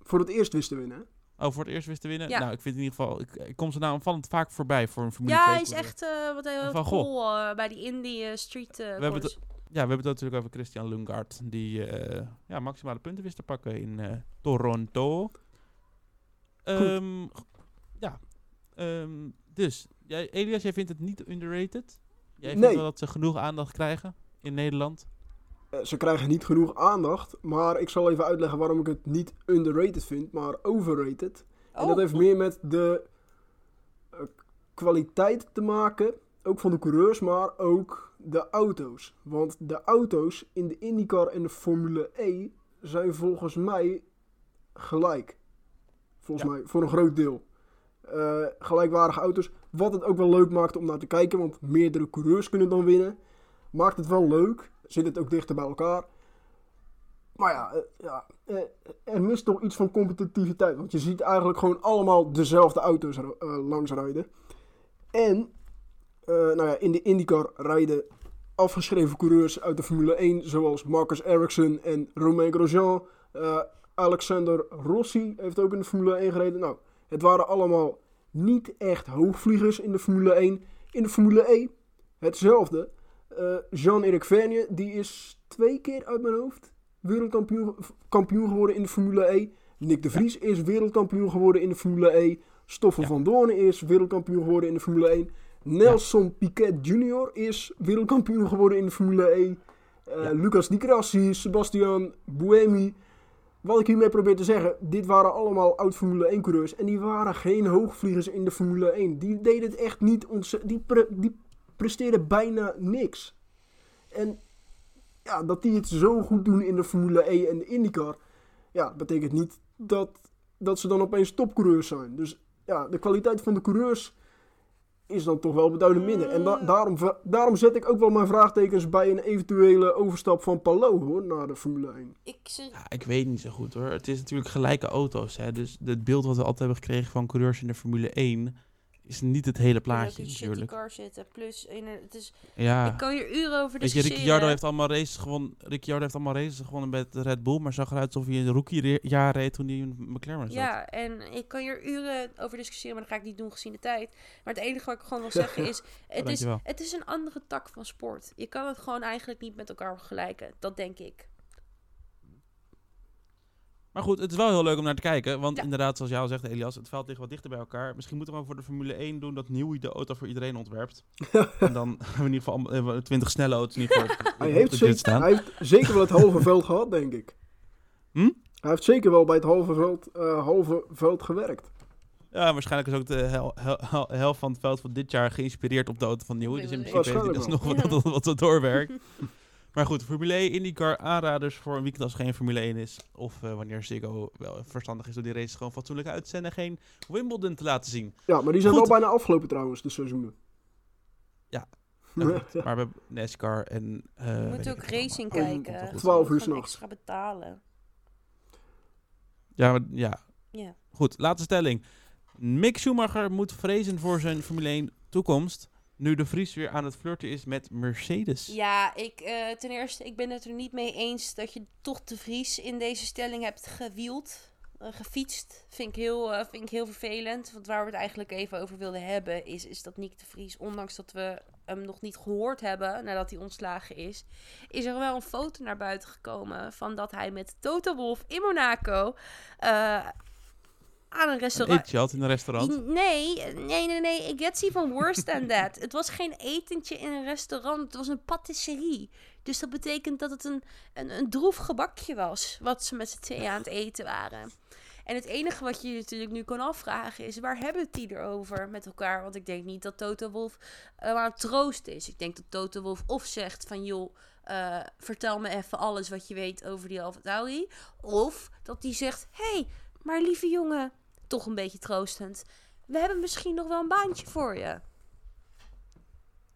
Voor het eerst wist te winnen. Oh, voor het eerst wist te winnen? Ja. Nou, ik vind in ieder geval... Ik, ik kom ze nou opvallend vaak voorbij voor een Formule Ja, 2 hij is echt eh, wat heel Van, goh. cool eh, bij die Indie Street We hebben course. Ja, we hebben het natuurlijk over Christian Lundgaard, die eh, ja, maximale punten wist te pakken in eh, Toronto. Ehm, g- ja, Ehm, dus, jij, Elias, jij vindt het niet underrated? Jij vindt Nee. wel dat ze genoeg aandacht krijgen in Nederland? Eh, ze krijgen niet genoeg aandacht, maar ik zal even uitleggen waarom ik het niet underrated vind, maar overrated. En Oh. dat heeft meer met de kwaliteit te maken, ook van de coureurs, maar ook de auto's. Want de auto's in de IndyCar en de Formule E zijn volgens mij gelijk. Volgens Ja. mij, voor een groot deel. Eh, gelijkwaardige auto's, wat het ook wel leuk maakt om naar te kijken, want meerdere coureurs kunnen dan winnen. Maakt het wel leuk, zit het ook dichter bij elkaar. Maar ja, eh, ja eh, er mist toch iets van competitiviteit. Want je ziet eigenlijk gewoon allemaal dezelfde auto's eh, langsrijden. En nou ja, in de IndyCar rijden afgeschreven coureurs uit de Formule 1, zoals Marcus Ericsson en Romain Grosjean. Eh, Alexander Rossi heeft ook in de Formule 1 gereden. Nou, het waren allemaal niet echt hoogvliegers in de Formule 1. In de Formule E hetzelfde. Eh, Jean-Eric Vergne, die is twee keer uit mijn hoofd wereldkampioen kampioen geworden in de Formule E. Nick de Vries is wereldkampioen geworden in de Formule E. Stoffel Ja. van Doorn is wereldkampioen geworden in de Formule 1. Nelson Piquet Jr. is wereldkampioen geworden in de Formule E. Eh, Ja. Lucas Di Grassi, Sebastian Buemi. Wat ik hiermee probeer te zeggen, dit waren allemaal oud Formule 1 coureurs. En die waren geen hoogvliegers in de Formule 1. Die deden het echt niet ontzettend. Die, pre- die presteerden bijna niks. En ja, dat die het zo goed doen in de Formule E en de IndyCar. Ja, betekent niet dat, dat ze dan opeens topcoureurs zijn. Dus ja, de kwaliteit van de coureurs is dan toch wel beduidend minder. En da- daarom, daarom zet ik ook wel mijn vraagtekens bij een eventuele overstap van Palou hoor, naar de Formule 1. Ik zeg, Ja, ik weet niet zo goed hoor. Het is natuurlijk gelijke auto's. Hè? Dus het beeld wat we altijd hebben gekregen van coureurs in de Formule 1 is niet het hele plaatje natuurlijk. car zitten. Plus, in het is, Ja. ik kan hier uren over Weet je, discussiëren. Ricciardo heeft allemaal races gewonnen. Ricciardo heeft allemaal races gewonnen met Red Bull, maar zag eruit alsof hij een rookie-jaar reed toen hij in McLaren zat. Ja, en ik kan hier uren over discussiëren, maar dat ga ik niet doen gezien de tijd. Maar het enige wat ik gewoon wil zeggen is, het is, het is een andere tak van sport. Je kan het gewoon eigenlijk niet met elkaar vergelijken. Dat denk ik. Maar goed, het is wel heel leuk om naar te kijken. Want Ja. inderdaad, zoals jij al zegt, Elias, het veld ligt wat dichter bij elkaar. Misschien moeten we voor de Formule 1 doen dat Nieuwie de auto voor iedereen ontwerpt. en dan hebben we in ieder geval allemaal- hebben we 20 snelle auto's geval. op- Hij heeft, zeker, staan. hij heeft zeker wel het halve veld gehad, denk ik. Hm? Hij heeft zeker wel bij het halve veld, eh, halve veld gewerkt. Ja, waarschijnlijk is ook de hel, hel- hel- helft van het veld van dit jaar geïnspireerd op de auto van Nieuwie. Dus in principe heeft hij wat, wat, wat, wat doorwerkt. Maar goed, Formule 1, IndyCar, aanraders voor een weekend als er geen Formule 1 is. Of eh, wanneer Ziggo wel verstandig is door die race gewoon fatsoenlijk uit te zenden. Geen Wimbledon te laten zien. Ja, maar die zijn Goed. wel bijna afgelopen trouwens, de seizoenen. Ja. Nou goed, maar we hebben NASCAR en... eh, Je moet ook allemaal. racing Om kijken. 12 Je uur moet gewoon s'nachts. extra betalen. Ja, maar, ja, Ja. goed. Laatste stelling. Mick Schumacher moet vrezen voor zijn Formule 1 toekomst. Nu de Vries weer aan het flirten is met Mercedes. Ja, ik, eh, ten eerste, ik ben het er niet mee eens dat je toch de Vries in deze stelling hebt gewield. eh, gefietst. Vind ik, heel, eh, vind ik heel vervelend. Want waar we het eigenlijk even over wilden hebben, is, is dat Nick de Vries, ondanks dat we hem nog niet gehoord hebben nadat hij ontslagen is, is er wel een foto naar buiten gekomen van dat hij met Toto Wolff in Monaco aan een Een restaurant. eetje had in een restaurant. Nee, nee, nee, nee. It gets even worse than that. Het was geen etentje in een restaurant. Het was een patisserie. Dus dat betekent dat het een, een, een droef gebakje was. Wat ze met z'n tweeën aan het eten waren. En het enige wat je je natuurlijk nu kan afvragen is... waar hebben die erover met elkaar? Want ik denk niet dat Toto Wolf uh, het troost is. Ik denk dat Toto Wolf of zegt van... joh, uh, vertel me even alles wat je weet over die Alfa Tauri. Of dat hij zegt... hey, maar lieve jongen, toch een beetje troostend... we hebben misschien nog wel een baantje voor je.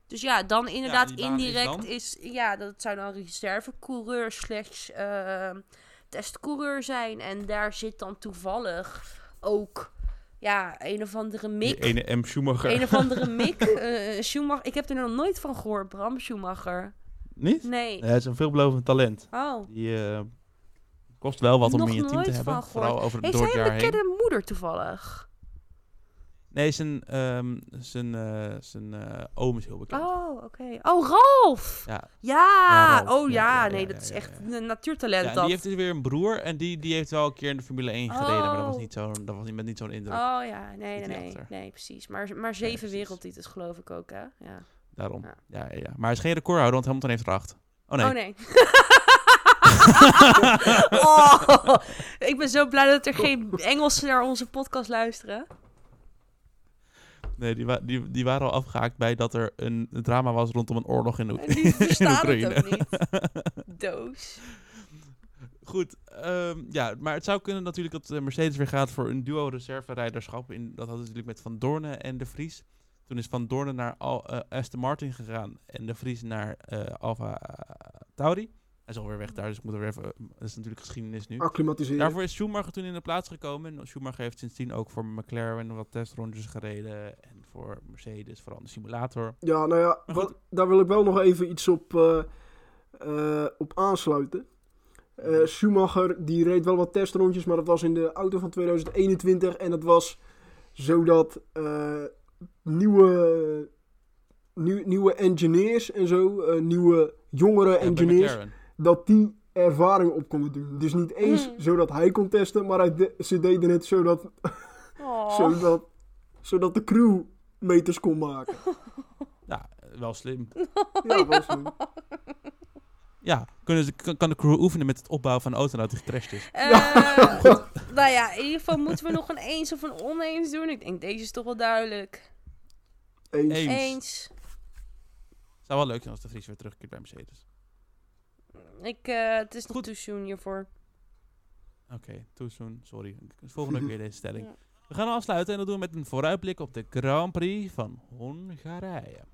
Dus ja, dan inderdaad indirect is is, Ja, dat zou dan reservecoureur slash eh, testcoureur zijn. En daar zit dan toevallig ook... Ja, een of andere Die Mick. ene M. Schumacher. Een of andere Mick. eh, Schumacher. Ik heb er nog nooit van gehoord, Bram Schumacher. Niet? Nee. Nee, hij is een veelbelovend talent. Oh. Die eh, kost wel wat om in je team te hebben. Vooral over Heeft door het hij jaar een heen. bekende moeder toevallig? Nee, zijn, ehm, zijn, eh, zijn eh, oom is heel bekend. Oh, oké. Oh, Ralf! Ja. Ja! Ja, Ralf. Oh Ja, nee, dat is echt een natuurtalent Ja, en die heeft dus weer een broer en die, die heeft wel een keer in de Formule 1 gereden, maar dat was Oh. niet zo, dat was niet met niet zo'n indruk. Oh ja, nee, nee, nee. precies. Maar, maar zeven wereldtitels geloof ik ook, hè? Ja. Daarom. Ja. Ja. Ja, ja, Maar hij is geen recordhouder, want Hamilton heeft er acht. Oh nee. Oh nee. oh, ik ben zo blij dat er geen Engelsen naar onze podcast luisteren. Nee, die, wa- die, die waren al afgehaakt bij dat er een drama was rondom een oorlog in, Oek- En die het Oekraïne. ook niet. Doos. Goed, ehm, ja, maar het zou kunnen natuurlijk dat eh, Mercedes weer gaat voor een duo reserverijderschap. In, dat hadden ze natuurlijk met Van Doornen en De Vries. Toen is Van Doornen naar Al, eh, Aston Martin gegaan en De Vries naar eh Alfa Tauri. Hij is alweer weg daar, dus ik moet er weer even... Dat is natuurlijk geschiedenis nu. Acclimatiseren. Daarvoor is Schumacher toen in de plaats gekomen. En Schumacher heeft sindsdien ook voor McLaren wat testrondjes gereden. En voor Mercedes, vooral de simulator. Ja, nou ja, wat, daar wil ik wel nog even iets op, eh, eh, op aansluiten. Eh, Schumacher die reed wel wat testrondjes, maar dat was in de auto van 2021. En dat was zodat eh, nieuwe, nieuw- nieuwe engineers en zo, nieuwe jongere engineers. Dat die ervaring op konden doen. Dus niet eens Mm. zodat hij kon testen, maar hij de- ze deden het zodat, Oh. zodat, zodat de crew meters kon maken. Ja, wel slim. Ja, was slim. Ja, kunnen ze, kan, de crew oefenen met het opbouwen van een auto nadat die gecrashed is. Eh, nou ja, in ieder geval moeten we nog een eens of een oneens doen. Ik denk deze is toch wel duidelijk. Eens. Eens. Eens. Zou wel leuk zijn als de Vries weer terugkeert bij Mercedes. Ik, eh, het is nog Goed. too soon hiervoor. Oké, too soon. Sorry. Volgende keer deze stelling. Ja. We gaan afsluiten en dat doen we met een vooruitblik op de Grand Prix van Hongarije.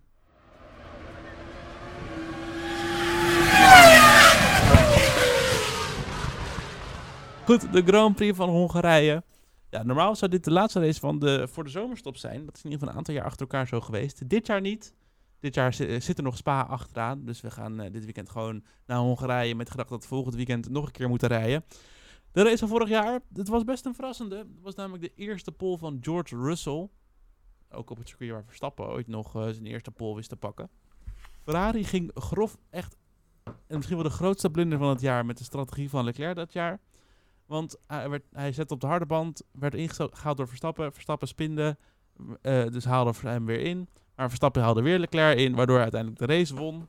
Goed, de Grand Prix van Hongarije. Ja, normaal zou dit de laatste race van de, voor de zomerstop zijn. Dat is in ieder geval een aantal jaar achter elkaar zo geweest. Dit jaar niet. Dit jaar zi- zit er nog Spa achteraan. Dus we gaan eh, dit weekend gewoon naar Hongarije met de gedachte dat we volgend weekend nog een keer moeten rijden. De race van vorig jaar, het was best een verrassende. Het was namelijk de eerste pole van George Russell. Ook op het circuit waar Verstappen ooit nog eh, zijn eerste pole wist te pakken. Ferrari ging grof echt, en misschien wel de grootste blunder van het jaar met de strategie van Leclerc dat jaar. Want hij, werd, hij zette op de harde band, werd ingehaald door Verstappen. Verstappen spinde, eh, dus haalde hem weer in. Maar Verstappen haalde weer Leclerc in, waardoor hij uiteindelijk de race won.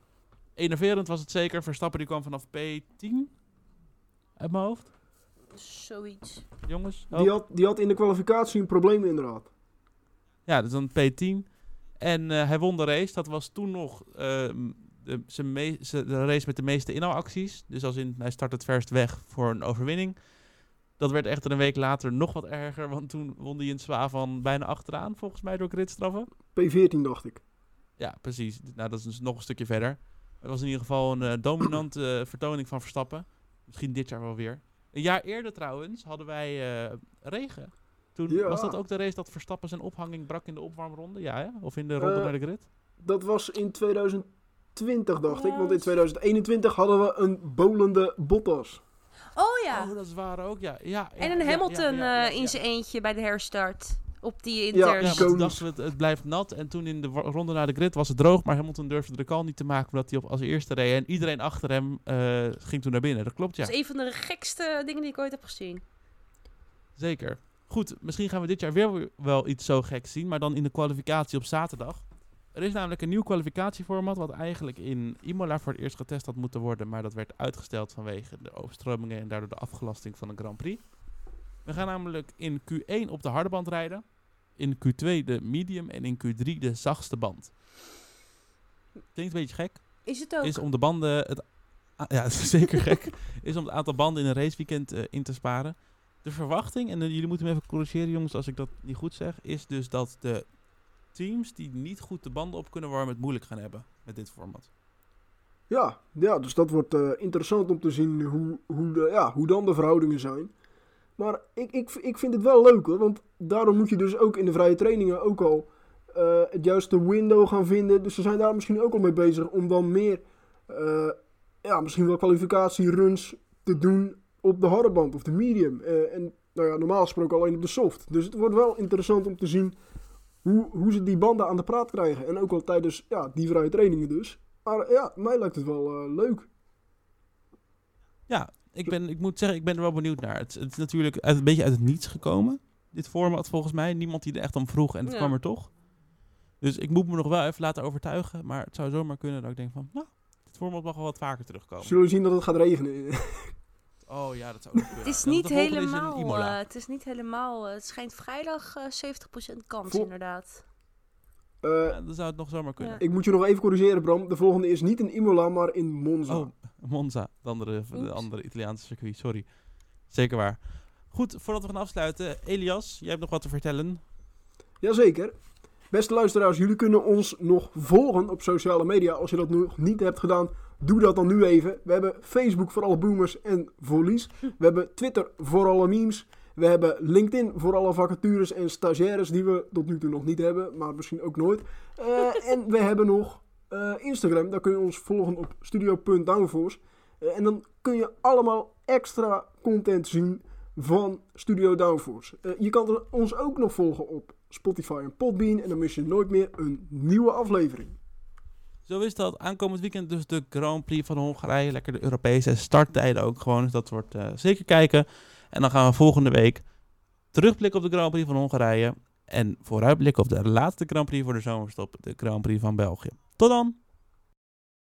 Enerverend was het zeker. Verstappen die kwam vanaf P10 uit mijn hoofd. Zoiets. Jongens, Die had, die had in de kwalificatie een probleem inderdaad. Ja, dus dan P10. En eh, hij won de race. Dat was toen nog ehm, de, zijn- de race met de meeste inhaalacties. Dus als in, hij start het verst weg voor een overwinning. Dat werd echter een week later nog wat erger. Want toen won hij een zwa van bijna achteraan, volgens mij door gridstraffen. P14 dacht ik. Ja, precies. Nou, dat is dus nog een stukje verder. Het was in ieder geval een eh, dominante eh, vertoning van Verstappen. Misschien dit jaar wel weer. Een jaar eerder trouwens hadden wij eh, regen. Toen Ja. was dat ook de race dat Verstappen zijn ophanging brak in de opwarmronde? Ja, hè? Of in de ronde naar de grid? Dat was in 2020 dacht ik, want in Ja. 2021 hadden we een bolende Bottas. Oh ja. Oh, dat is waar ook, ja. ja, ja en een ja, Hamilton ja, ja, ja, eh, in zijn eentje bij de herstart. Op die Ja, Ja, dachten we, het, het blijft nat. En toen in de ronde naar de grid was het droog. Maar Hamilton durfde de call niet te maken omdat hij op als eerste reed. En iedereen achter hem eh, ging toen naar binnen. Dat klopt, ja. Dat is een van de gekste dingen die ik ooit heb gezien. Zeker. Goed, misschien gaan we dit jaar weer wel iets zo geks zien, maar dan in de kwalificatie op zaterdag. Er is namelijk een nieuw kwalificatieformat wat eigenlijk in Imola voor het eerst getest had moeten worden, maar dat werd uitgesteld vanwege de overstromingen en daardoor de afgelasting van een Grand Prix. We gaan namelijk in Q1 op de harde band rijden. In Q2 de medium en in Q3 de zachtste band. Klinkt een beetje gek. Is het ook? Is om de banden... Het, ja, het is zeker gek. Is om het aantal banden in een raceweekend eh, in te sparen. De verwachting, en eh, jullie moeten me even corrigeren jongens als ik dat niet goed zeg, is dus dat de teams die niet goed de banden op kunnen warmen het moeilijk gaan hebben met dit format. Ja, ja dus dat wordt eh, interessant om te zien hoe, hoe, de, ja, hoe dan de verhoudingen zijn. Maar ik, ik, ik vind het wel leuk hoor, want daarom moet je dus ook in de vrije trainingen ook al eh, het juiste window gaan vinden. Dus ze zijn daar misschien ook al mee bezig om dan meer, eh, ja, misschien wel kwalificatieruns te doen op de harde band of de medium. En nou ja, normaal gesproken alleen op de soft. Dus het wordt wel interessant om te zien hoe, hoe ze die banden aan de praat krijgen. En ook al tijdens ja, die vrije trainingen dus. Maar ja, mij lijkt het wel eh, leuk. Ja, ik, ben, ik moet zeggen, ik ben er wel benieuwd naar. Het, het is natuurlijk uit, een beetje uit het niets gekomen, dit format volgens mij. Niemand die er echt om vroeg en het Ja. kwam er toch. Dus ik moet me nog wel even laten overtuigen. Maar het zou zomaar kunnen dat ik denk van, nou, dit format mag wel wat vaker terugkomen. Zullen we zien dat het gaat regenen? Oh ja, dat zou ook kunnen. Het is niet is helemaal. Imola. eh, het is niet helemaal. eh, het schijnt vrijdag eh 70% kans, Vol- inderdaad. Eh, Ja, dan zou het nog zomaar kunnen. Ja. Ik moet je nog even corrigeren, Bram. De volgende is niet in Imola, maar in Monza. Oh, Monza, de andere, de andere Italiaanse circuit, sorry. Zeker waar. Goed, voordat we gaan afsluiten, Elias, jij hebt nog wat te vertellen. Jazeker. Beste luisteraars, jullie kunnen ons nog volgen op sociale media. Als je dat nog niet hebt gedaan, doe dat dan nu even. We hebben Facebook voor alle boomers en volleys. We hebben Twitter voor alle memes. We hebben LinkedIn voor alle vacatures en stagiaires die we tot nu toe nog niet hebben, maar misschien ook nooit. Eh, en we hebben nog eh, Instagram. Daar kun je ons volgen op studio.downforce. Eh, en dan kun je allemaal extra content zien van Studio Downforce. Je kan ons ook nog volgen op Spotify en Podbean. En dan mis je nooit meer een nieuwe aflevering. Zo is dat. Aankomend weekend dus de Grand Prix van Hongarije. Lekker de Europese starttijden ook gewoon. Dus dat wordt eh, zeker kijken. En dan gaan we volgende week terugblikken op de Grand Prix van Hongarije. En vooruitblikken op de laatste Grand Prix voor de zomerstop. De Grand Prix van België. Tot dan!